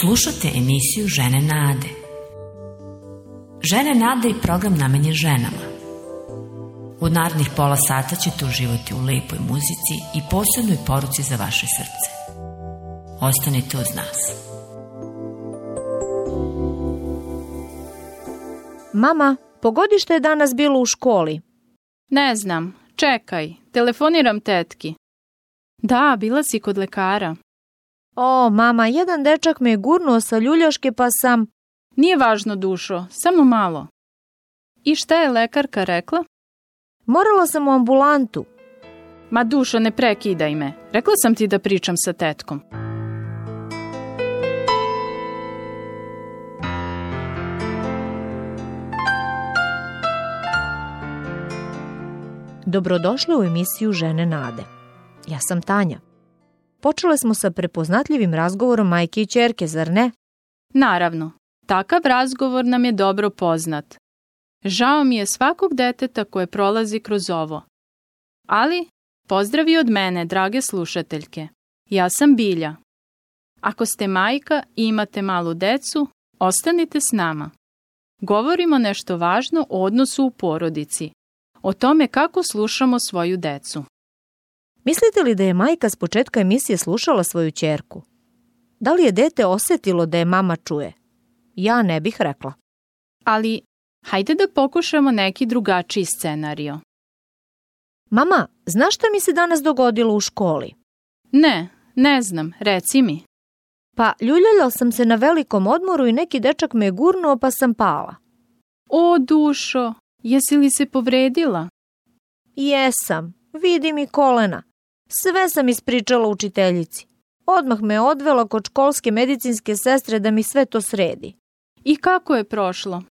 Slušate emisiju Žene Nade. Žene Nade i program namenjen ženama. U narednih pola sata ćete uživati u lepoj muzici i posebnoj poruci za vaše srce. Ostanite uz nas. Mama, pogodi što je danas bilo u školi. Ne znam, čekaj, telefoniram tetki. Da, bila si kod lekara. O, mama, jedan dečak me je gurnuo sa ljuljaške pa sam... Nije važno, dušo, samo malo. I šta je lekarka rekla? Morala sam u ambulantu. Ma dušo, ne prekidaj me. Rekla sam ti da pričam sa tetkom. Dobrodošli u emisiju Žene Nade. Ja sam Tanja. Počele smo sa prepoznatljivim razgovorom majke i čerke, zar ne? Naravno, takav razgovor nam je dobro poznat. Žao mi je svakog deteta koje prolazi kroz ovo. Ali, pozdravi od mene, drage slušateljke. Ja sam Bilja. Ako ste majka i imate malu decu, ostanite s nama. Govorimo nešto važno o odnosu u porodici, o tome kako slušamo svoju decu. Mislite li da je majka s početka emisije slušala svoju čerku? Da li je dete osetilo da je mama čuje? Ja ne bih rekla. Ali, hajde da pokušamo neki drugačiji scenario. Mama, znaš šta mi se danas dogodilo u školi? Ne, ne znam, reci mi. Pa, ljuljala sam se na velikom odmoru i neki dečak me je gurnuo pa sam pala. O, dušo, jesi li se povredila? Jesam, vidi mi kolena. Sve sam ispričala učiteljici. Odmah me odvela kod školske medicinske sestre da mi sve to sredi. I kako je prošlo?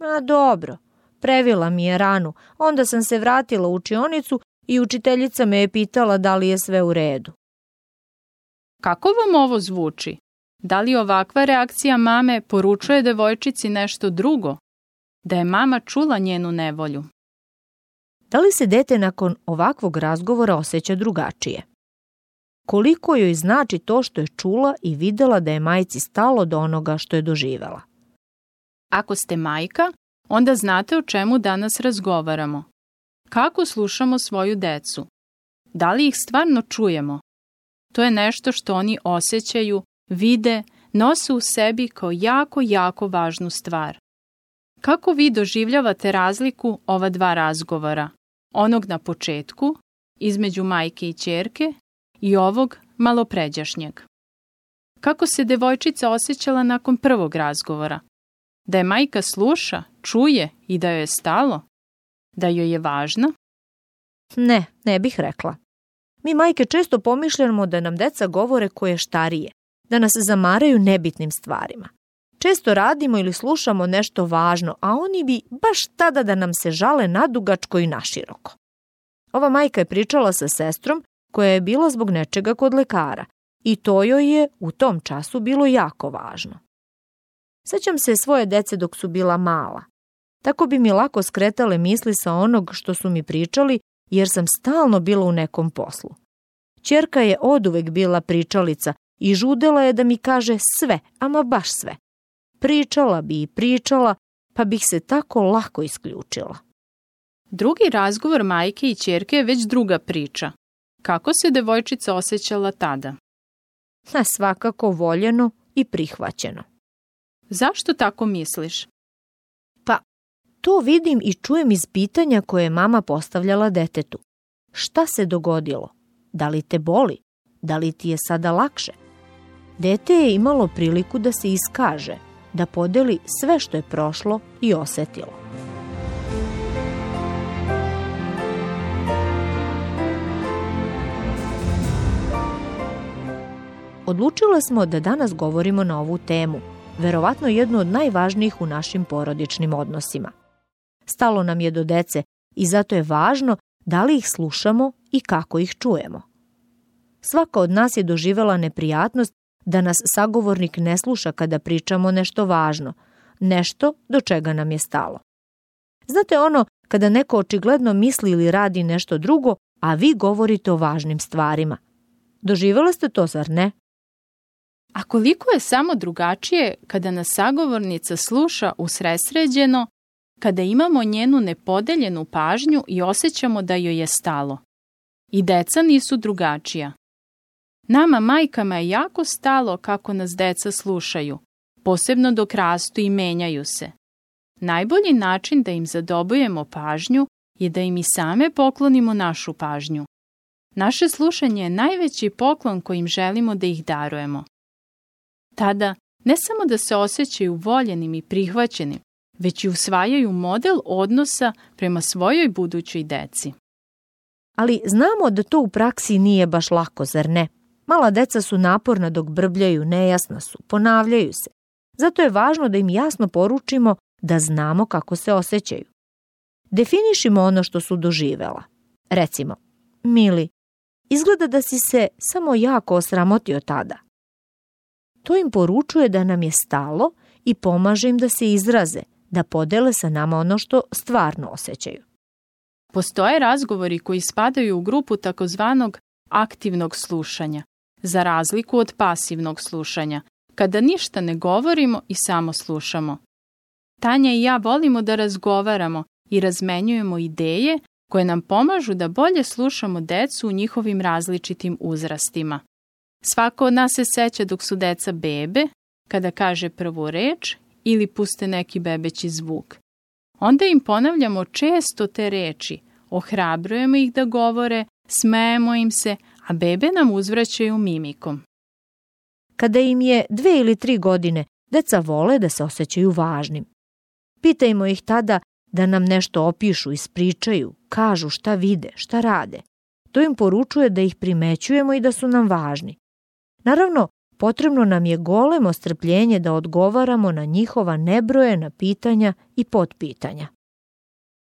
A dobro, previla mi je ranu, onda sam se vratila u učionicu i učiteljica me je pitala da li je sve u redu. Kako vam ovo zvuči? Da li ovakva reakcija mame poručuje devojčici nešto drugo? Da je mama čula njenu nevolju? Da li se dete nakon ovakvog razgovora osjeća drugačije? Koliko joj znači to što je čula i videla da je majci stalo do onoga što je doživela? Ako ste majka, onda znate o čemu danas razgovaramo. Kako slušamo svoju decu? Da li ih stvarno čujemo? To je nešto što oni osjećaju, vide, nose u sebi kao jako, jako važnu stvar. Kako vi doživljavate razliku ova dva razgovora? Onog na početku, između majke i ćerke, i ovog malopređašnjeg. Kako se devojčica osjećala nakon prvog razgovora? Da je majka sluša, čuje i da joj je stalo? Da joj je važna? Ne, ne bih rekla. Mi majke često pomišljamo da nam deca govore koje štarije, da nas zamaraju nebitnim stvarima. Često radimo ili slušamo nešto važno, a oni bi baš tada da nam se žale nadugačko i naširoko. Ova majka je pričala sa sestrom koja je bila zbog nečega kod lekara i to joj je u tom času bilo jako važno. Sećam se svoje dece dok su bila mala. Tako bi mi lako skretale misli sa onog što su mi pričali jer sam stalno bila u nekom poslu. Ćerka je oduvek bila pričalica i žudela je da mi kaže sve, ama baš sve. Pričala bi i pričala, pa bih se tako lako isključila. Drugi razgovor majke i ćerke je već druga priča. Kako se devojčica osjećala tada? Na svakako voljeno i prihvaćeno. Zašto tako misliš? Pa, to vidim i čujem iz pitanja koje je mama postavljala detetu. Šta se dogodilo? Da li te boli? Da li ti je sada lakše? Dete je imalo priliku da se iskaže, da podeli sve što je prošlo i osetilo. Odlučile smo da danas govorimo na ovu temu, verovatno jednu od najvažnijih u našim porodičnim odnosima. Stalo nam je do dece i zato je važno da li ih slušamo i kako ih čujemo. Svaka od nas je doživela neprijatnost da nas sagovornik ne sluša kada pričamo nešto važno, nešto do čega nam je stalo. Znate ono kada neko očigledno misli ili radi nešto drugo, a vi govorite o važnim stvarima. Doživjela ste to, zar ne? A koliko je samo drugačije kada nas sagovornica sluša usresređeno, kada imamo njenu nepodeljenu pažnju i osjećamo da joj je stalo. I deca nisu drugačija. Nama majkama je jako stalo kako nas deca slušaju, posebno dok rastu i menjaju se. Najbolji način da im zadobujemo pažnju je da im i same poklonimo našu pažnju. Naše slušanje je najveći poklon kojim želimo da ih darujemo. Tada ne samo da se osjećaju voljenim i prihvaćenim, već i usvajaju model odnosa prema svojoj budućoj deci. Ali znamo da to u praksi nije baš lako, zar ne? Mala deca su naporna dok brbljaju, nejasna su, ponavljaju se. Zato je važno da im jasno poručimo da znamo kako se osjećaju. Definišimo ono što su doživela. Recimo, Mili, izgleda da si se samo jako osramotio tada. To im poručuje da nam je stalo i pomaže im da se izraze, da podele sa nama ono što stvarno osjećaju. Postoje razgovori koji spadaju u grupu takozvanog aktivnog slušanja, za razliku od pasivnog slušanja, kada ništa ne govorimo i samo slušamo. Tanja i ja volimo da razgovaramo i razmenjujemo ideje koje nam pomažu da bolje slušamo decu u njihovim različitim uzrastima. Svako od nas se seća dok su deca bebe, kada kaže prvu reč ili puste neki bebeći zvuk. Onda im ponavljamo često te reči, ohrabrujemo ih da govore, smejemo im se, a bebe nam uzvraćaju mimikom. Kada im je dve ili tri godine, deca vole da se osjećaju važnim. Pitajmo ih tada da nam nešto opišu, ispričaju, kažu šta vide, šta rade. To im poručuje da ih primećujemo i da su nam važni. Naravno, potrebno nam je golemo strpljenje da odgovaramo na njihova nebrojena pitanja i potpitanja.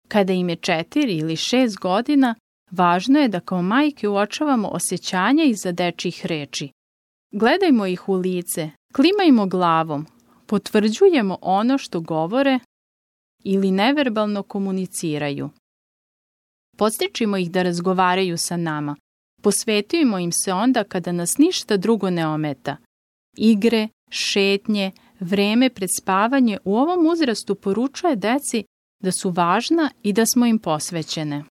Kada im je četiri ili šest godina, važno je da kao majke uočavamo osjećanja iza dečjih reči. Gledajmo ih u lice, klimajmo glavom, potvrđujemo ono što govore ili neverbalno komuniciraju. Podstičimo ih da razgovaraju sa nama, Posvetujemo im se onda kada nas ništa drugo ne ometa. Igre, šetnje, vreme pred spavanje u ovom uzrastu poručuje deci da su važna i da smo im posvećene.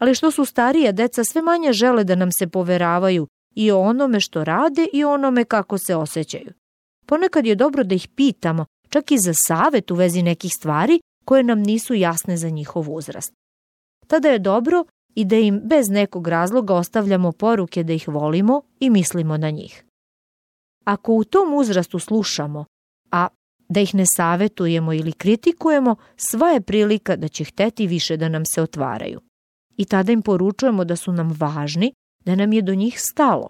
Ali što su starije, deca sve manje žele da nam se poveravaju i o onome što rade i o onome kako se osjećaju. Ponekad je dobro da ih pitamo, čak i za savet u vezi nekih stvari koje nam nisu jasne za njihov uzrast. Tada je dobro i da im bez nekog razloga ostavljamo poruke da ih volimo i mislimo na njih. Ako u tom uzrastu slušamo, a da ih ne savetujemo ili kritikujemo, sva je prilika da će hteti više da nam se otvaraju. I tada im poručujemo da su nam važni, da nam je do njih stalo.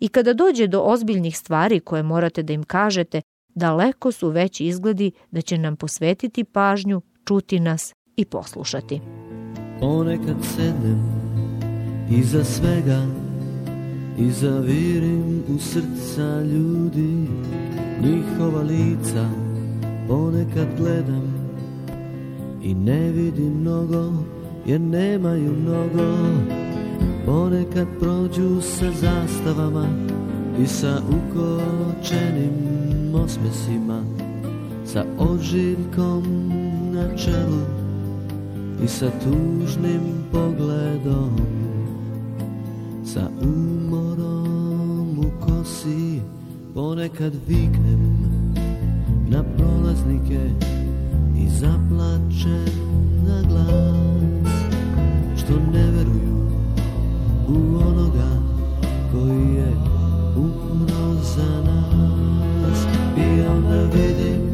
I kada dođe do ozbiljnih stvari koje morate da im kažete, daleko su veći izgledi da će nam posvetiti pažnju, čuti nas i poslušati. Ponekad sednem iza svega i zavirim u srca ljudi njihova lica ponekad gledam i ne vidim mnogo jer nemaju mnogo. Ponekad prođu sa zastavama i sa ukočenim osmesima sa ožiljkom na čelu i sa tužnim pogledom sa umorom u kosi. Ponekad viknem na prolaznike i zaplačem na glas što ne veruju u onoga koji je umro za nas. I onda vidim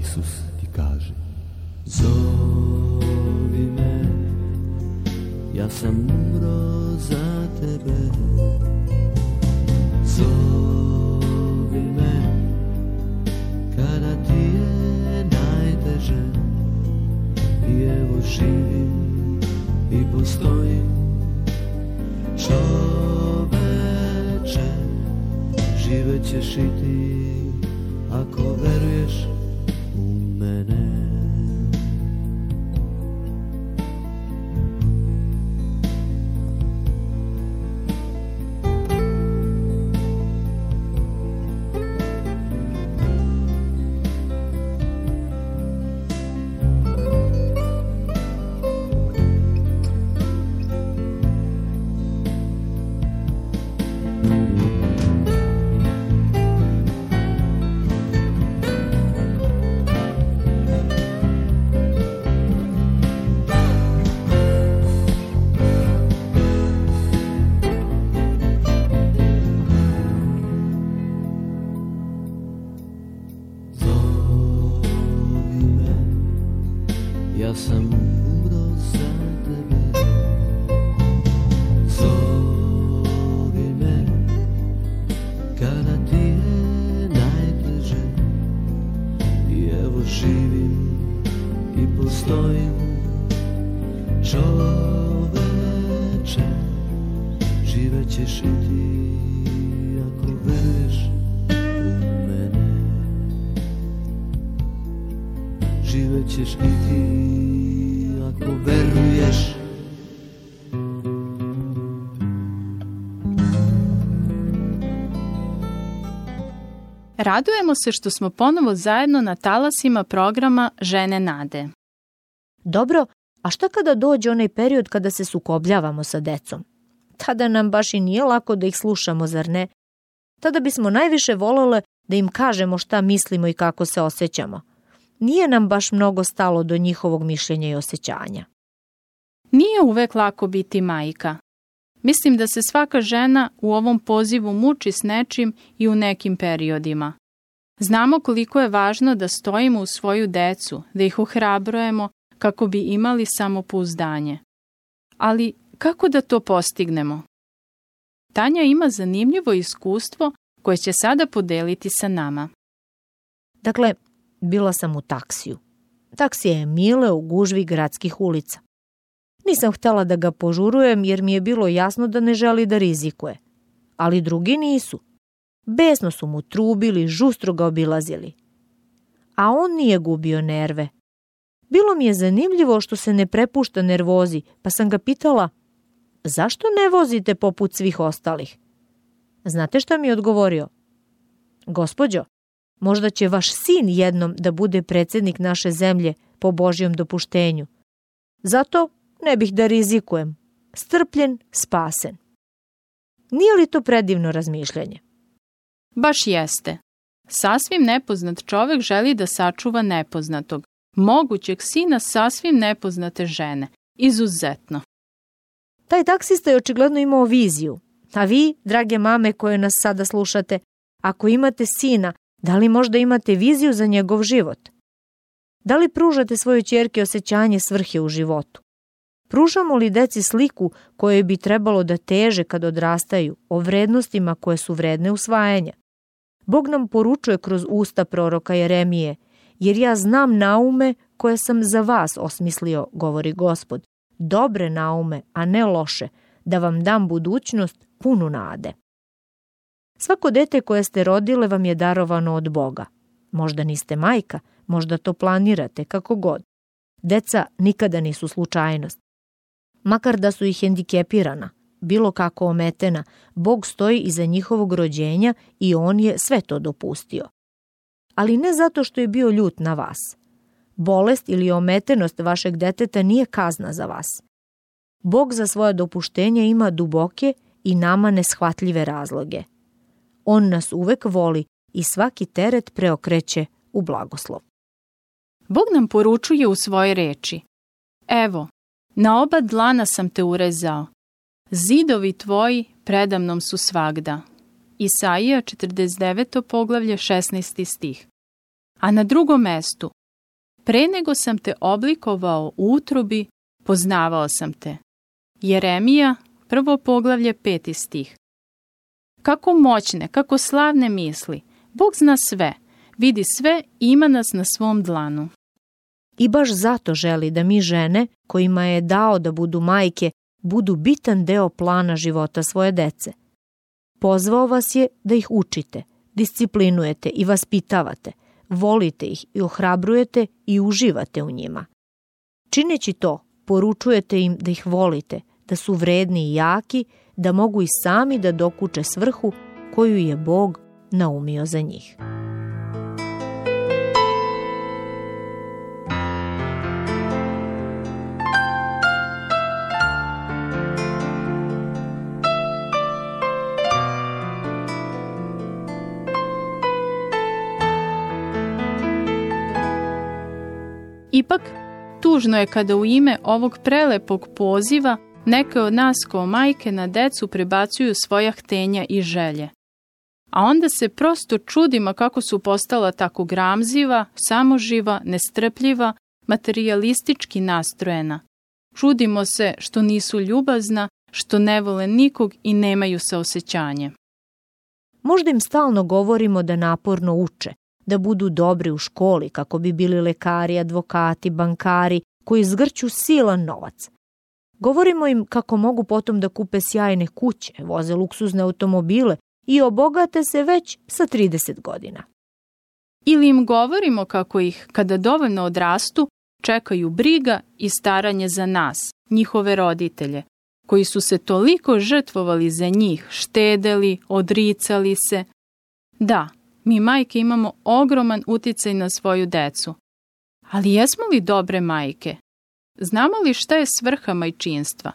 Isus ti kaže. Zovi me, ja sam umro za tebe. Zovi me, kada ti je najteže. I evo živim i postojim. Čoveče, živećeš i ti ako veruješ Radujemo se što smo ponovo zajedno na talasima programa Žene nade. Dobro, a šta kada dođe onaj period kada se sukobljavamo sa decom? Tada nam baš i nije lako da ih slušamo, zar ne? Tada bismo najviše volele da im kažemo šta mislimo i kako se osjećamo. Nije nam baš mnogo stalo do njihovog mišljenja i osjećanja. Nije uvek lako biti majka. Mislim da se svaka žena u ovom pozivu muči s nečim i u nekim periodima. Znamo koliko je važno da stojimo u svoju decu, da ih ohrabrujemo kako bi imali samopouzdanje. Ali kako da to postignemo? Tanja ima zanimljivo iskustvo koje će sada podeliti sa nama. Dakle, bila sam u taksiju. Taksija je mile u gužvi gradskih ulica. Nisam htela da ga požurujem jer mi je bilo jasno da ne želi da rizikuje. Ali drugi nisu. Besno su mu trubili, žustro ga obilazili. A on nije gubio nerve. Bilo mi je zanimljivo što se ne prepušta nervozi, pa sam ga pitala zašto ne vozite poput svih ostalih? Znate šta mi je odgovorio? Gospodjo, možda će vaš sin jednom da bude predsednik naše zemlje po Božjom dopuštenju. Zato ne bih da rizikujem. Strpljen, spasen. Nije li to predivno razmišljanje? Baš jeste. Sasvim nepoznat čovek želi da sačuva nepoznatog, mogućeg sina sasvim nepoznate žene. Izuzetno. Taj taksista je očigledno imao viziju. A vi, drage mame koje nas sada slušate, ako imate sina, da li možda imate viziju za njegov život? Da li pružate svojoj čerke osjećanje svrhe u životu? Pružamo li deci sliku koje bi trebalo da teže kad odrastaju o vrednostima koje su vredne usvajanja? Bog nam poručuje kroz usta proroka Jeremije, jer ja znam naume koje sam za vas osmislio, govori gospod, dobre naume, a ne loše, da vam dam budućnost punu nade. Svako dete koje ste rodile vam je darovano od Boga. Možda niste majka, možda to planirate, kako god. Deca nikada nisu slučajnost. Makar da su ih hendikepirana, bilo kako ometena, Bog stoji iza njihovog rođenja i On je sve to dopustio. Ali ne zato što je bio ljut na vas. Bolest ili ometenost vašeg deteta nije kazna za vas. Bog za svoje dopuštenje ima duboke i nama neshvatljive razloge. On nas uvek voli i svaki teret preokreće u blagoslov. Bog nam poručuje u svoje reči. Evo, na oba dlana sam te urezao. Zidovi tvoji predamnom su svagda. Isaija 49. poglavlje 16. stih. A na drugom mestu. Pre nego sam te oblikovao u utrobi, poznavao sam te. Jeremija, prvo poglavlje, peti stih. Kako moćne, kako slavne misli. Bog zna sve, vidi sve i ima nas na svom dlanu. I baš zato želi da mi žene, kojima je dao da budu majke, budu bitan deo plana života svoje dece. Pozvao vas je da ih učite, disciplinujete i vaspitavate, volite ih i ohrabrujete i uživate u njima. Čineći to, poručujete im da ih volite, da su vredni i jaki, da mogu i sami da dokuče svrhu koju je Bog naumio za njih. Ipak, tužno je kada u ime ovog prelepog poziva neke od nas kao majke na decu prebacuju svoja htenja i želje. A onda se prosto čudimo kako su postala tako gramziva, samoživa, nestrpljiva, materialistički nastrojena. Čudimo se što nisu ljubazna, što ne vole nikog i nemaju saosećanje. Možda im stalno govorimo da naporno uče, da budu dobri u školi kako bi bili lekari, advokati, bankari koji zgrću silan novac. Govorimo im kako mogu potom da kupe sjajne kuće, voze luksuzne automobile i obogate se već sa 30 godina. Ili im govorimo kako ih, kada dovoljno odrastu, čekaju briga i staranje za nas, njihove roditelje, koji su se toliko žrtvovali za njih, štedeli, odricali se. Da, mi majke imamo ogroman uticaj na svoju decu. Ali jesmo li dobre majke? Znamo li šta je svrha majčinstva?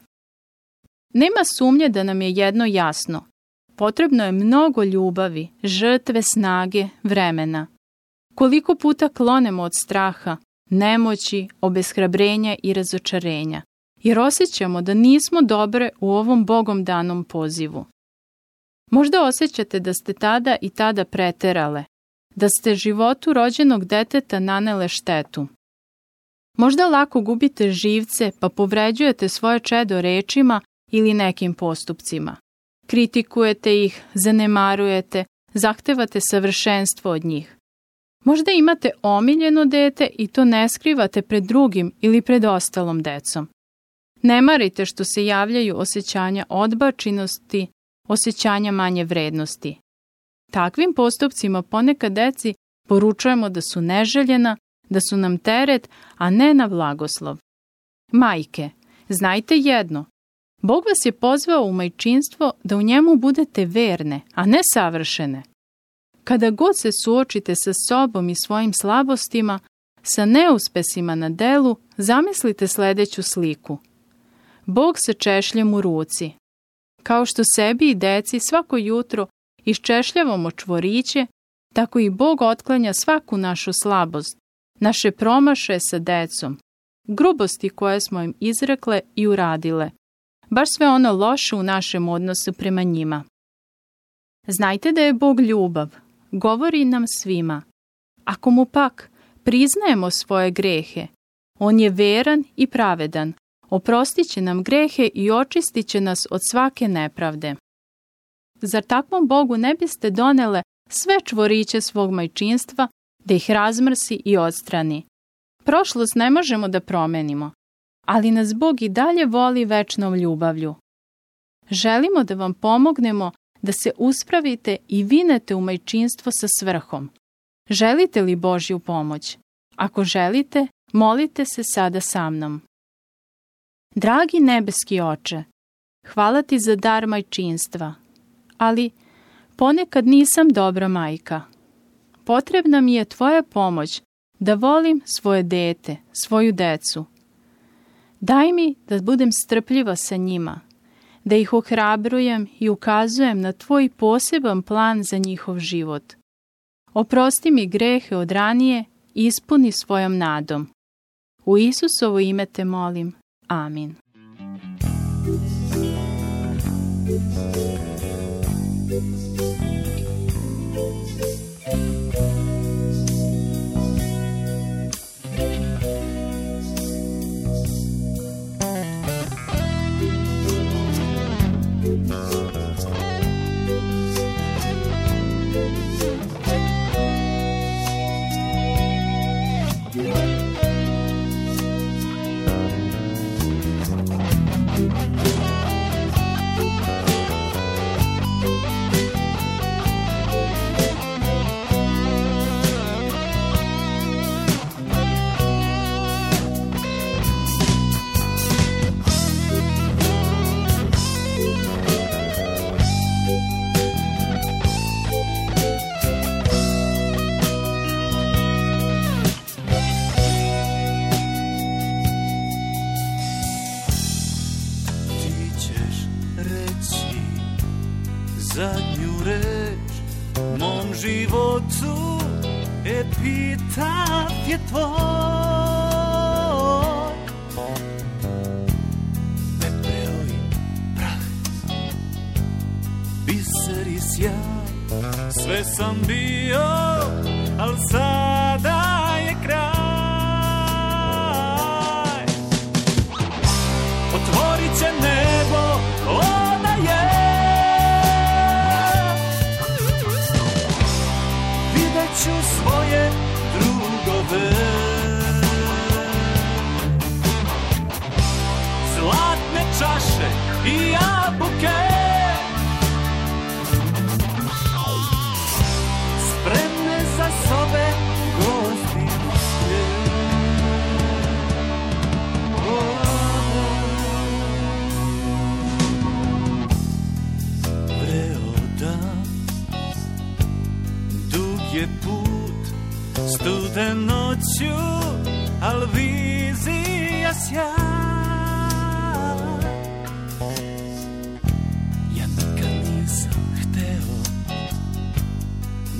Nema sumnje da nam je jedno jasno. Potrebno je mnogo ljubavi, žrtve, snage, vremena. Koliko puta klonemo od straha, nemoći, obeshrabrenja i razočarenja, jer osjećamo da nismo dobre u ovom Bogom danom pozivu. Možda osjećate da ste tada i tada preterale, da ste životu rođenog deteta nanele štetu. Možda lako gubite živce pa povređujete svoje čedo rečima ili nekim postupcima. Kritikujete ih, zanemarujete, zahtevate savršenstvo od njih. Možda imate omiljeno dete i to ne skrivate pred drugim ili pred ostalom decom. Ne marite što se javljaju osjećanja odbačinosti, osjećanja manje vrednosti. Takvim postupcima ponekad deci poručujemo da su neželjena, da su nam teret, a ne na blagoslov. Majke, znajte jedno, Bog vas je pozvao u majčinstvo da u njemu budete verne, a ne savršene. Kada god se suočite sa sobom i svojim slabostima, sa neuspesima na delu, zamislite sledeću sliku. Bog sa češljem u ruci. Kao što sebi i deci svako jutro iščešljavamo čvoriće, tako i Bog otklanja svaku našu slabost, naše promaše sa decom, grubosti koje smo im izrekle i uradile, baš sve ono loše u našem odnosu prema njima. Znajte da je Bog ljubav, govori nam svima. Ako mu pak priznajemo svoje grehe, on je veran i pravedan, oprostit će nam grehe i očistit će nas od svake nepravde. Zar takvom Bogu ne biste donele sve čvoriće svog majčinstva, da ih razmrsi i odstrani? Prošlost ne možemo da promenimo, ali nas Bog i dalje voli večnom ljubavlju. Želimo da vam pomognemo da se uspravite i vinete u majčinstvo sa svrhom. Želite li Božju pomoć? Ako želite, molite se sada sa mnom. Dragi nebeski oče, hvala ti za dar majčinstva, ali ponekad nisam dobra majka. Potrebna mi je tvoja pomoć da volim svoje dete, svoju decu. Daj mi da budem strpljiva sa njima, da ih ohrabrujem i ukazujem na tvoj poseban plan za njihov život. Oprosti mi grehe od ranije i ispuni svojom nadom. U Isusovo ime te molim. Amin. Thank you. Ti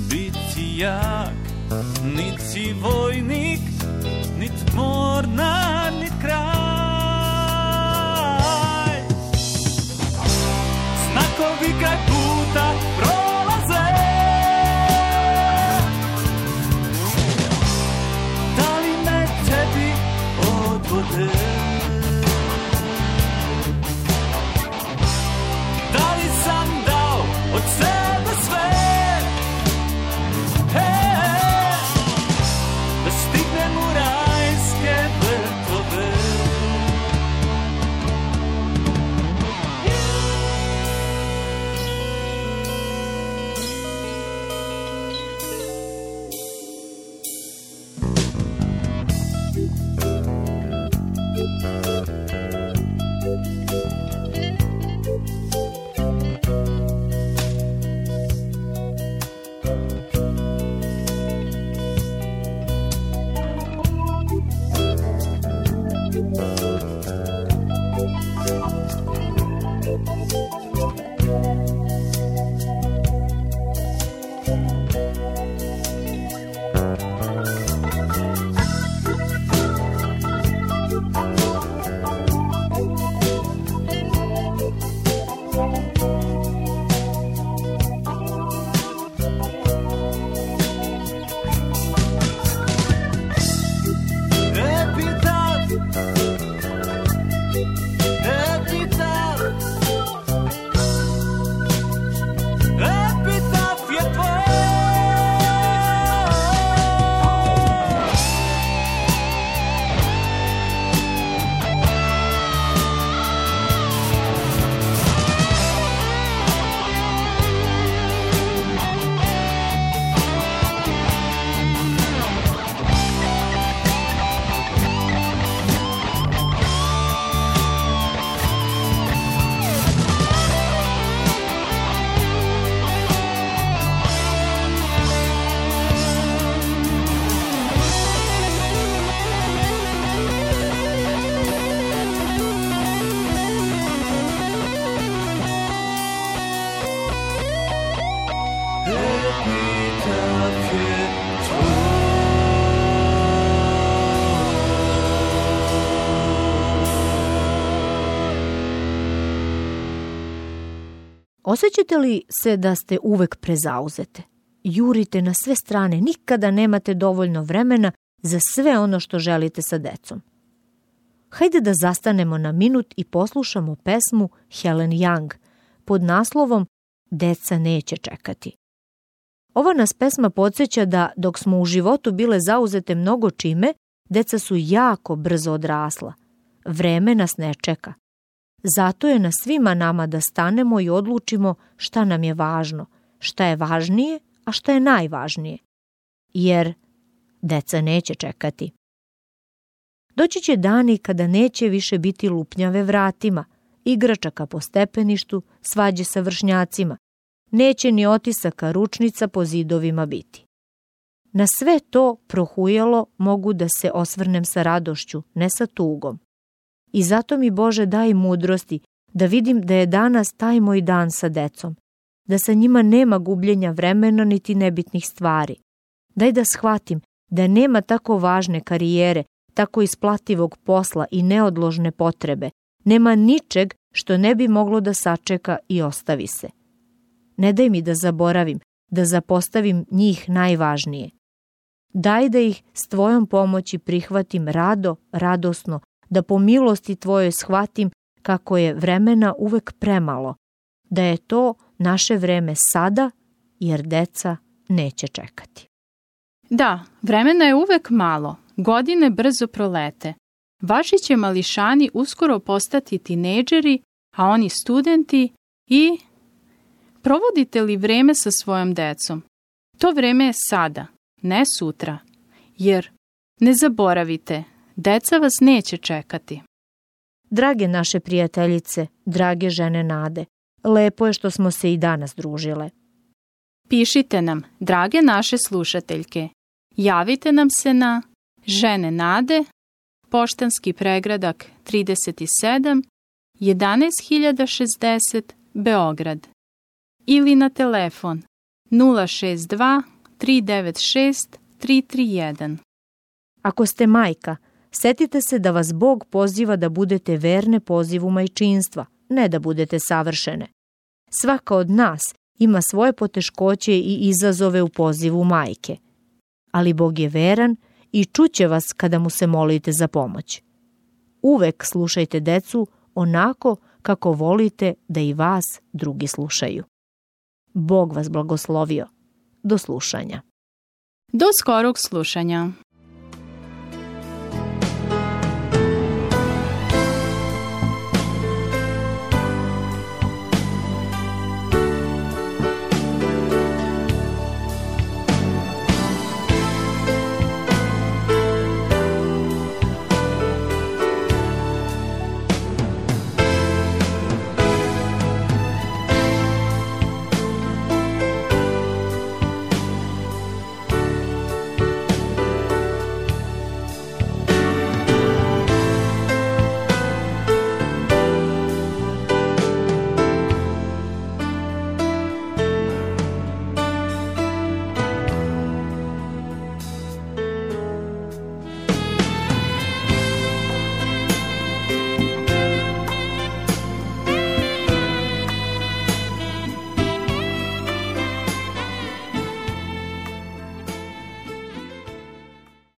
Biti jak Niti vojnik Nit mornar, nit kraj Osjećate li se da ste uvek prezauzete? Jurite na sve strane, nikada nemate dovoljno vremena za sve ono što želite sa decom. Hajde da zastanemo na minut i poslušamo pesmu Helen Young pod naslovom Deca neće čekati. Ova nas pesma podsjeća da dok smo u životu bile zauzete mnogo čime, deca su jako brzo odrasla. Vreme nas ne čeka. Zato je na svima nama da stanemo i odlučimo šta nam je važno, šta je važnije, a šta je najvažnije. Jer deca neće čekati. Doći će dani kada neće više biti lupnjave vratima, igračaka po stepeništu, svađe sa vršnjacima. Neće ni otisaka ručnica po zidovima biti. Na sve to prohujalo mogu da se osvrnem sa radošću, ne sa tugom. I zato mi Bože daj mudrosti da vidim da je danas taj moj dan sa decom, da sa njima nema gubljenja vremena niti nebitnih stvari. Daj da shvatim da nema tako važne karijere, tako isplativog posla i neodložne potrebe, nema ničeg što ne bi moglo da sačeka i ostavi se. Ne daj mi da zaboravim, da zapostavim njih najvažnije. Daj da ih s tvojom pomoći prihvatim rado, radosno, da po milosti tvojoj shvatim kako je vremena uvek premalo, da je to naše vreme sada, jer deca neće čekati. Da, vremena je uvek malo, godine brzo prolete. Vaši će mališani uskoro postati tinejdžeri, a oni studenti i... Provodite li vreme sa svojom decom? To vreme je sada, ne sutra, jer ne zaboravite, deca vas neće čekati. Drage naše prijateljice, drage žene Nade, lepo je što smo se i danas družile. Pišite nam, drage naše slušateljke. Javite nam se na Žene Nade, Poštanski pregradak 37, 11060, Beograd. Ili na telefon 062 396 331. Ako ste majka, setite se da vas Bog poziva da budete verne pozivu majčinstva, ne da budete savršene. Svaka od nas ima svoje poteškoće i izazove u pozivu majke. Ali Bog je veran i čuće vas kada mu se molite za pomoć. Uvek slušajte decu onako kako volite da i vas drugi slušaju. Bog vas blagoslovio. Do slušanja. Do skorog slušanja.